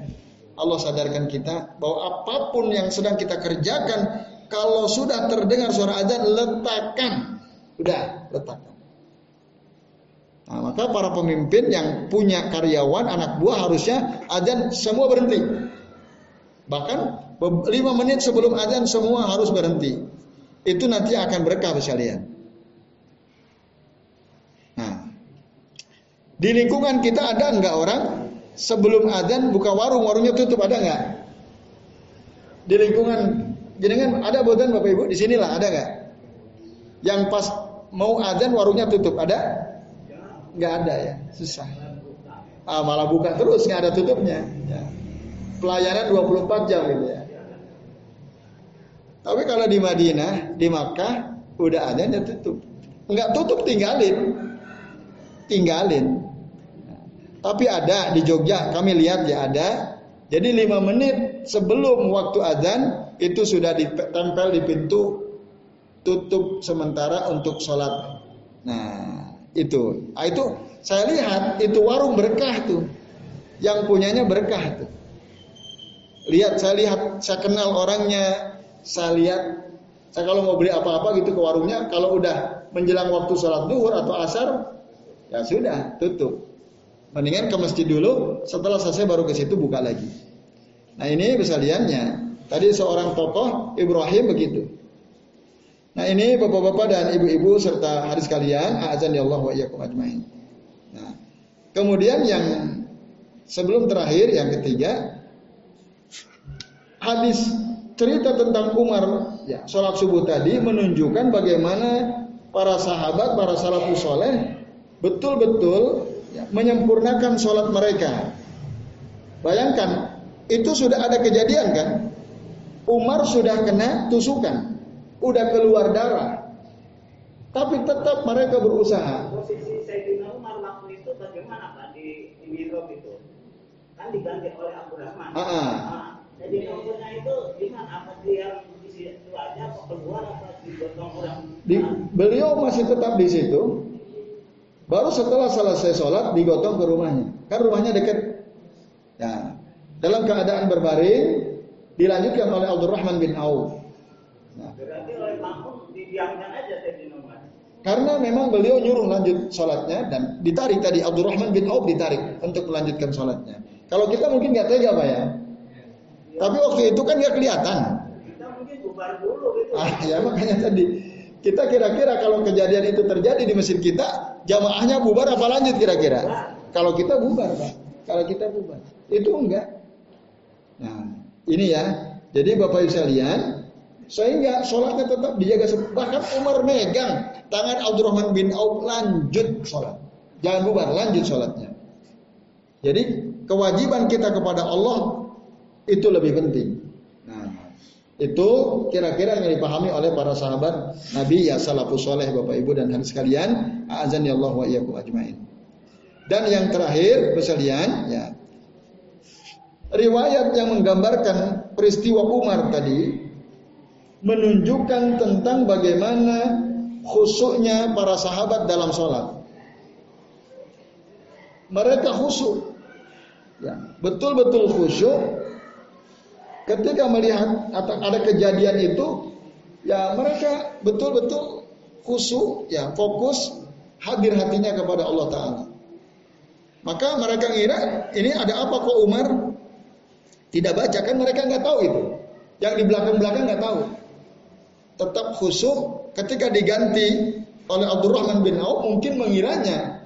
Allah sadarkan kita bahwa apa pun yang sedang kita kerjakan, kalau sudah terdengar suara azan, letakkan. Udah, letakkan. Nah, maka para pemimpin yang punya karyawan, anak buah harusnya azan semua berhenti. Bahkan lima menit sebelum azan semua harus berhenti. Itu nanti akan berkah sekalian. Nah, di lingkungan kita ada enggak orang sebelum azan buka warung, warungnya tutup ada enggak? Di lingkungan jenengan ada bodan Bapak Ibu di sinilah ada enggak? Yang pas mau azan warungnya tutup ada? nggak ada ya, susah. Ah, malah buka terus nggak ada tutupnya. Ya. Pelayanan 24 jam gitu ya. Tapi kalau di Madinah, di Makkah udah ada yang tutup. Enggak tutup tinggalin. Tinggalin. Tapi ada di Jogja, kami lihat ya ada. Jadi lima menit sebelum waktu azan itu sudah ditempel di pintu tutup sementara untuk sholat. Nah itu, nah, itu saya lihat itu warung berkah tuh, yang punyanya berkah tuh. Lihat saya lihat, saya kenal orangnya, saya lihat, saya kalau mau beli apa-apa gitu ke warungnya, kalau udah menjelang waktu sholat duhur atau asar, ya sudah tutup. Mendingan ke masjid dulu, setelah selesai baru ke situ buka lagi. Nah ini lihatnya. Tadi seorang tokoh Ibrahim begitu. Nah ini bapak-bapak dan ibu-ibu serta hadis kalian, azan ya Allah wa iyyakum ajmain. Nah, kemudian yang sebelum terakhir yang ketiga hadis cerita tentang Umar ya sholat subuh tadi menunjukkan bagaimana para sahabat, para salafus soleh betul-betul ya, menyempurnakan sholat mereka. Bayangkan, itu sudah ada kejadian kan? Umar sudah kena tusukan, udah keluar darah, tapi tetap mereka berusaha. Posisi Sayyidina Umar waktu itu bagaimana Pak di Mihrab itu? Kan diganti oleh Abdurrahman. Ah, ah. Nah, jadi nomornya itu gimana? Apa dia di situ aja, apa keluar, apa digotong orang? Di, beliau masih tetap di situ, Baru setelah selesai sholat digotong ke rumahnya. Kan rumahnya dekat. Ya. Dalam keadaan berbaring dilanjutkan oleh Abdurrahman bin Auf. Nah. Berarti oleh makmum didiamkan aja Karena memang beliau nyuruh lanjut sholatnya dan ditarik tadi Abdurrahman bin Auf ditarik untuk melanjutkan sholatnya. Kalau kita mungkin nggak tega pak ya. Tapi waktu itu kan nggak kelihatan. Kita mungkin bubar dulu gitu. Ah ya makanya tadi kita kira-kira kalau kejadian itu terjadi di mesin kita jamaahnya bubar apa lanjut kira-kira? Kalau kita bubar, Pak. Kalau kita bubar. Itu enggak. Nah, ini ya. Jadi Bapak Ibu sekalian, sehingga sholatnya tetap dijaga. Bahkan Umar megang tangan Abdurrahman bin Auf lanjut sholat. Jangan bubar, lanjut sholatnya. Jadi kewajiban kita kepada Allah itu lebih penting. Itu kira-kira yang dipahami oleh para sahabat Nabi ya salafus soleh Bapak Ibu dan hadis sekalian. Azan ya Allah wa iyyakum ajmain. Dan yang terakhir sekalian ya riwayat yang menggambarkan peristiwa Umar tadi menunjukkan tentang bagaimana khusyuknya para sahabat dalam sholat. Mereka khusyuk, ya, betul-betul khusyuk Ketika melihat ada kejadian itu, ya mereka betul-betul khusyuk, ya fokus, hadir hatinya kepada Allah Taala. Maka mereka ngira ini ada apa kok Umar tidak baca kan mereka nggak tahu itu. Yang di belakang-belakang nggak tahu. Tetap khusyuk ketika diganti oleh Abdurrahman bin Auf mungkin mengiranya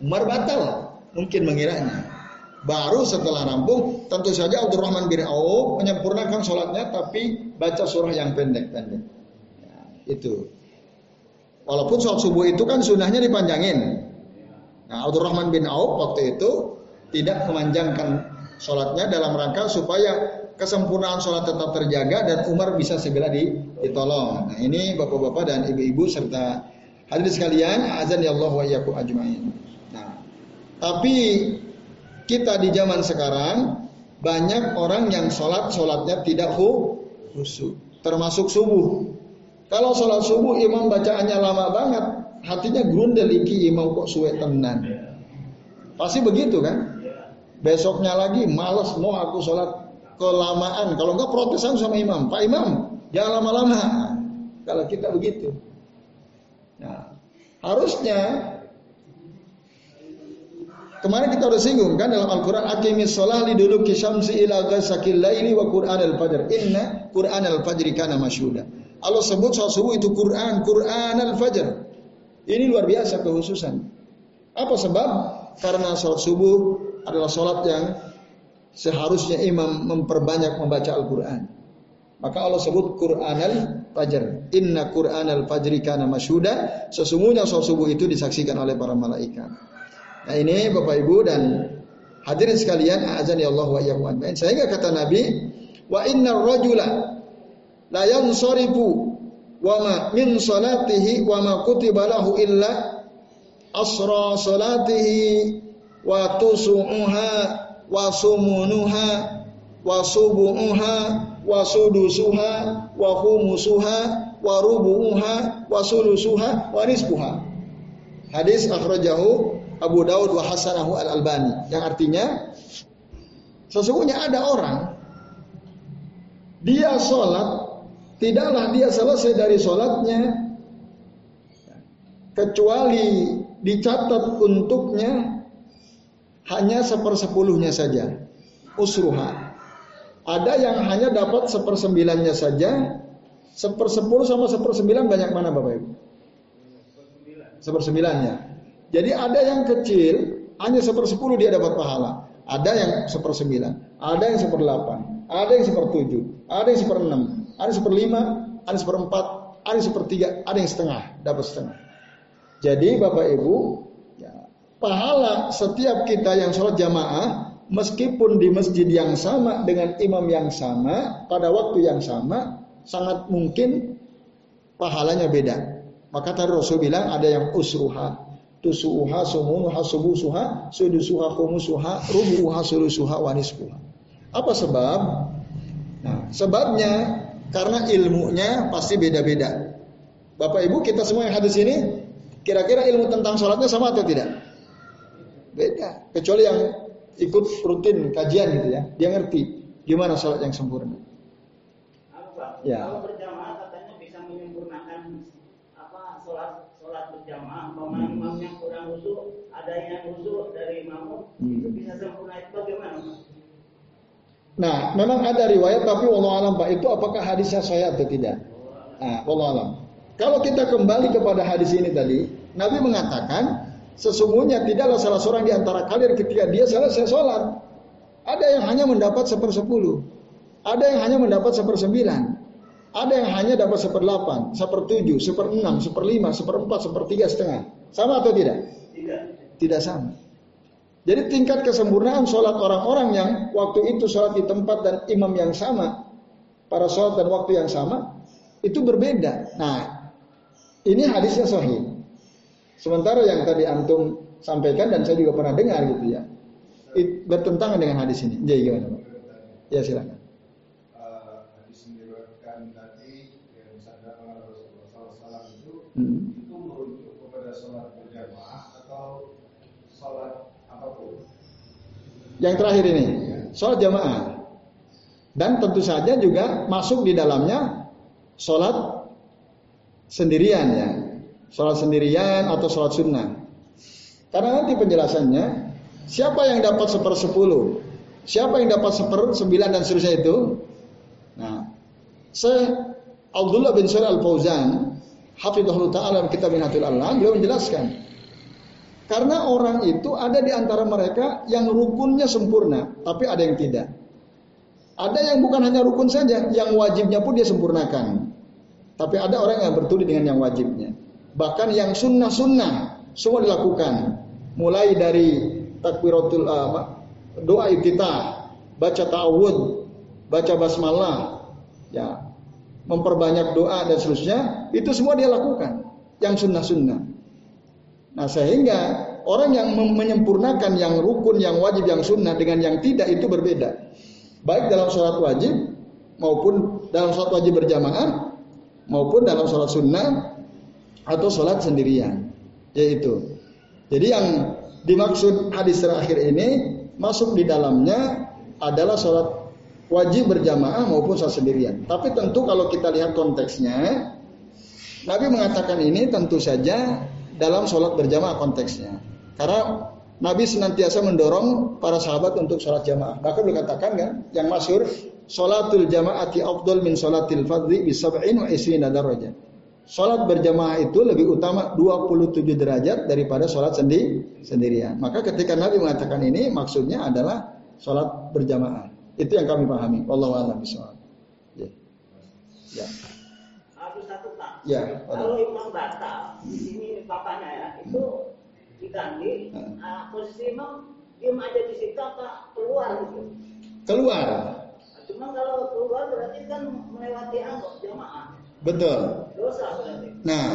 Umar batal, mungkin mengiranya. Baru setelah rampung, tentu saja Abdurrahman bin Auf menyempurnakan sholatnya, tapi baca surah yang pendek-pendek. Ya, itu. Walaupun sholat subuh itu kan sunnahnya dipanjangin. Nah, Abdurrahman bin Auf waktu itu tidak memanjangkan sholatnya dalam rangka supaya kesempurnaan sholat tetap terjaga dan Umar bisa segera ditolong. Nah, ini bapak-bapak dan ibu-ibu serta hadirin sekalian, azan ya Allah wa ajmain. Nah, tapi kita di zaman sekarang banyak orang yang sholat sholatnya tidak khusyuk, termasuk subuh. Kalau sholat subuh imam bacaannya lama banget, hatinya grundel iki imam kok suwe tenan. Pasti begitu kan? Besoknya lagi males mau aku sholat kelamaan. Kalau enggak protesan sama imam, Pak Imam jangan lama-lama. Kalau kita begitu. Nah, harusnya Kemarin kita udah singgung kan dalam Al-Quran Akimis sholah liduluki syamsi ila ghasakil laili wa Quran al-fajr Inna Quran al-fajri kana masyuda Allah sebut sholat subuh itu Quran Quran al-fajr Ini luar biasa kehususan. Apa sebab? Karena sholat subuh adalah sholat yang Seharusnya imam memperbanyak membaca Al-Quran. Maka Allah sebut Quran al-fajr Inna Quran al-fajri kana masyuda Sesungguhnya sholat subuh itu disaksikan oleh para malaikat Nah ini Bapak Ibu dan Hadirin sekalian, azan ya Allah wa iyyakum. Sehingga kata Nabi, wa inna rajula la yansarifu wa ma min salatihi wa ma kutiba lahu illa asra salatihi wa tusu'uha wa sumunuha wa subu'uha wa sudusuha wa khumusuha wa rubu'uha wa sulusuha wa nisbuha. Hadis akhrajahu Abu Daud wa Hasanahu Al Albani yang artinya sesungguhnya ada orang dia sholat tidaklah dia selesai dari sholatnya kecuali dicatat untuknya hanya sepersepuluhnya saja usruha. Ada yang hanya dapat sepersembilannya saja sepersepuluh sama sepersembilan banyak mana bapak ibu? Sepersembilannya jadi ada yang kecil hanya sepersepuluh dia dapat pahala. Ada yang sepersembilan, ada yang seperdelapan, ada yang sepertujuh, ada yang seperenam, ada yang seperlima, ada yang seperempat, ada yang sepertiga, ada yang setengah, dapat setengah. Jadi Bapak Ibu, ya, pahala setiap kita yang sholat jamaah, meskipun di masjid yang sama dengan imam yang sama, pada waktu yang sama, sangat mungkin pahalanya beda. Maka tadi Rasul bilang ada yang usruha, tusuha sumunuha subusuha sudusuha khumusuha rubuha sulusuha wanisbuha. Apa sebab? Nah, sebabnya karena ilmunya pasti beda-beda. Bapak Ibu kita semua yang hadis ini kira-kira ilmu tentang sholatnya sama atau tidak? Beda. Kecuali yang ikut rutin kajian gitu ya, dia ngerti gimana sholat yang sempurna. Apa, ya. Kalau berjamaah katanya bisa menyempurnakan apa sholat sholat berjamaah, usul, ada yang usul dari makmum, hmm. itu bisa sempurna itu bagaimana? Nah, memang ada riwayat tapi wallahu alam Pak itu apakah hadisnya saya atau tidak? Nah, wallahu alam. Kalau kita kembali kepada hadis ini tadi, Nabi mengatakan sesungguhnya tidaklah salah seorang di antara kalian ketika dia selesai sholat, ada yang hanya mendapat sepersepuluh, ada yang hanya mendapat sepersembilan, ada yang hanya dapat seperdelapan, sepertujuh, seperenam, seperlima, seperempat, sepertiga setengah. Sama atau tidak? Tidak. Sama. Jadi tingkat kesempurnaan sholat orang-orang yang waktu itu sholat di tempat dan imam yang sama, para sholat dan waktu yang sama, itu berbeda. Nah, ini hadisnya sahih. Sementara yang tadi antum sampaikan dan saya juga pernah dengar gitu ya, bertentangan dengan hadis ini. Jadi gimana, Pak? Ya silakan. hmm. itu merujuk kepada sholat berjamaah atau sholat apa pun? Yang terakhir ini, sholat jamaah. Dan tentu saja juga masuk di dalamnya sholat sendirian ya. Sholat sendirian atau sholat sunnah. Karena nanti penjelasannya, siapa yang dapat sepersepuluh, siapa yang dapat sepersembilan dan seterusnya itu. Nah, saya Abdullah bin Shalih Al Fauzan Hafidhullah Ta'ala kitab Minhatul Allah, beliau menjelaskan. Karena orang itu ada di antara mereka yang rukunnya sempurna, tapi ada yang tidak. Ada yang bukan hanya rukun saja, yang wajibnya pun dia sempurnakan. Tapi ada orang yang bertuli dengan yang wajibnya. Bahkan yang sunnah-sunnah semua dilakukan. Mulai dari takbiratul uh, doa kita, baca ta'awud, baca basmalah, ya, memperbanyak doa dan seterusnya, itu semua dia lakukan. Yang sunnah-sunnah. Nah sehingga orang yang menyempurnakan yang rukun, yang wajib, yang sunnah dengan yang tidak itu berbeda. Baik dalam sholat wajib maupun dalam sholat wajib berjamaah maupun dalam sholat sunnah atau sholat sendirian. Yaitu. Jadi yang dimaksud hadis terakhir ini masuk di dalamnya adalah sholat wajib berjamaah maupun sholat sendirian. Tapi tentu kalau kita lihat konteksnya, Nabi mengatakan ini tentu saja dalam sholat berjamaah konteksnya. Karena Nabi senantiasa mendorong para sahabat untuk sholat jamaah. Bahkan dikatakan kan, yang masyur, sholatul jamaati afdol min sholatil fadli bisab'in wa isrina darajat. Sholat berjamaah itu lebih utama 27 derajat daripada sholat sendi sendirian. Maka ketika Nabi mengatakan ini, maksudnya adalah sholat berjamaah. Itu yang kami pahami. Wallahu a'lam bishawab. Ya. Satu Pak. Ya. Kalau imam batal, di sini papanya ya, itu diganti. Uh, posisi imam diem aja di situ apa keluar gitu? Keluar. Nah, cuma kalau keluar berarti kan melewati angkot jamaah. Betul. Dosa berarti. Nah,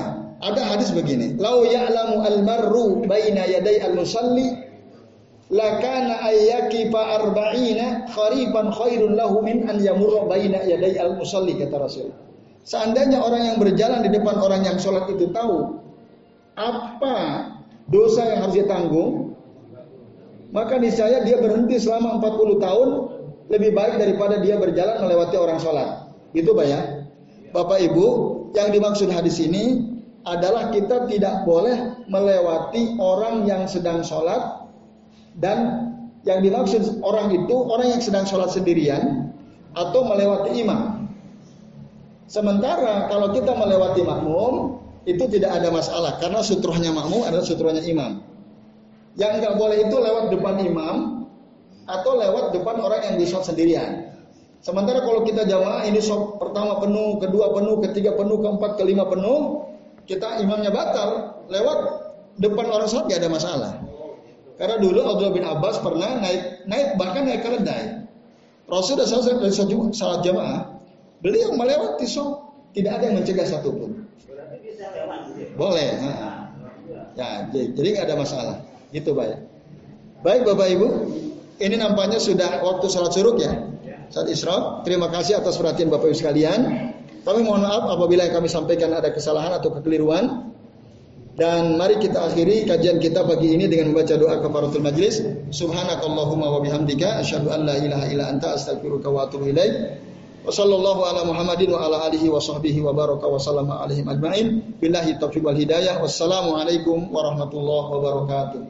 ada hadis begini. Lau ya'lamu al-marru baina yaday al-musalli lakana ayyaki fa arba'ina kharifan khairun lahu min an yamurra baina yaday al-musalli kata Rasul. Seandainya orang yang berjalan di depan orang yang sholat itu tahu apa dosa yang harus ditanggung, maka niscaya dia berhenti selama 40 tahun lebih baik daripada dia berjalan melewati orang sholat. Gitu Pak ya. Bapak Ibu, yang dimaksud hadis ini adalah kita tidak boleh melewati orang yang sedang sholat dan yang dimaksud orang itu orang yang sedang sholat sendirian atau melewati imam. Sementara kalau kita melewati makmum itu tidak ada masalah karena sutrohnya makmum adalah sutrohnya imam. Yang nggak boleh itu lewat depan imam atau lewat depan orang yang di sendirian. Sementara kalau kita jamaah ini sholat pertama penuh, kedua penuh, ketiga penuh, keempat, kelima penuh, kita imamnya batal lewat depan orang sholat gak ada masalah. Karena dulu Abdullah bin Abbas pernah naik naik bahkan naik keledai. Rasul dari salat jamaah, beliau melewati sholat, tidak ada yang mencegah satupun. Boleh. Nah. Ya, jadi nggak ada masalah. Gitu, Baik. Baik, Bapak Ibu. Ini nampaknya sudah waktu sholat suruk ya saat Isra. Terima kasih atas perhatian Bapak Ibu sekalian. Kami mohon maaf apabila yang kami sampaikan ada kesalahan atau kekeliruan. Dan mari kita akhiri kajian kita pagi ini dengan membaca doa kafaratul majlis. Subhanakallahumma wa bihamdika asyhadu an la ilaha illa anta astaghfiruka wa atubu ilaik. Wa sallallahu ala Muhammadin. Wassalamualaikum warahmatullahi wabarakatuh.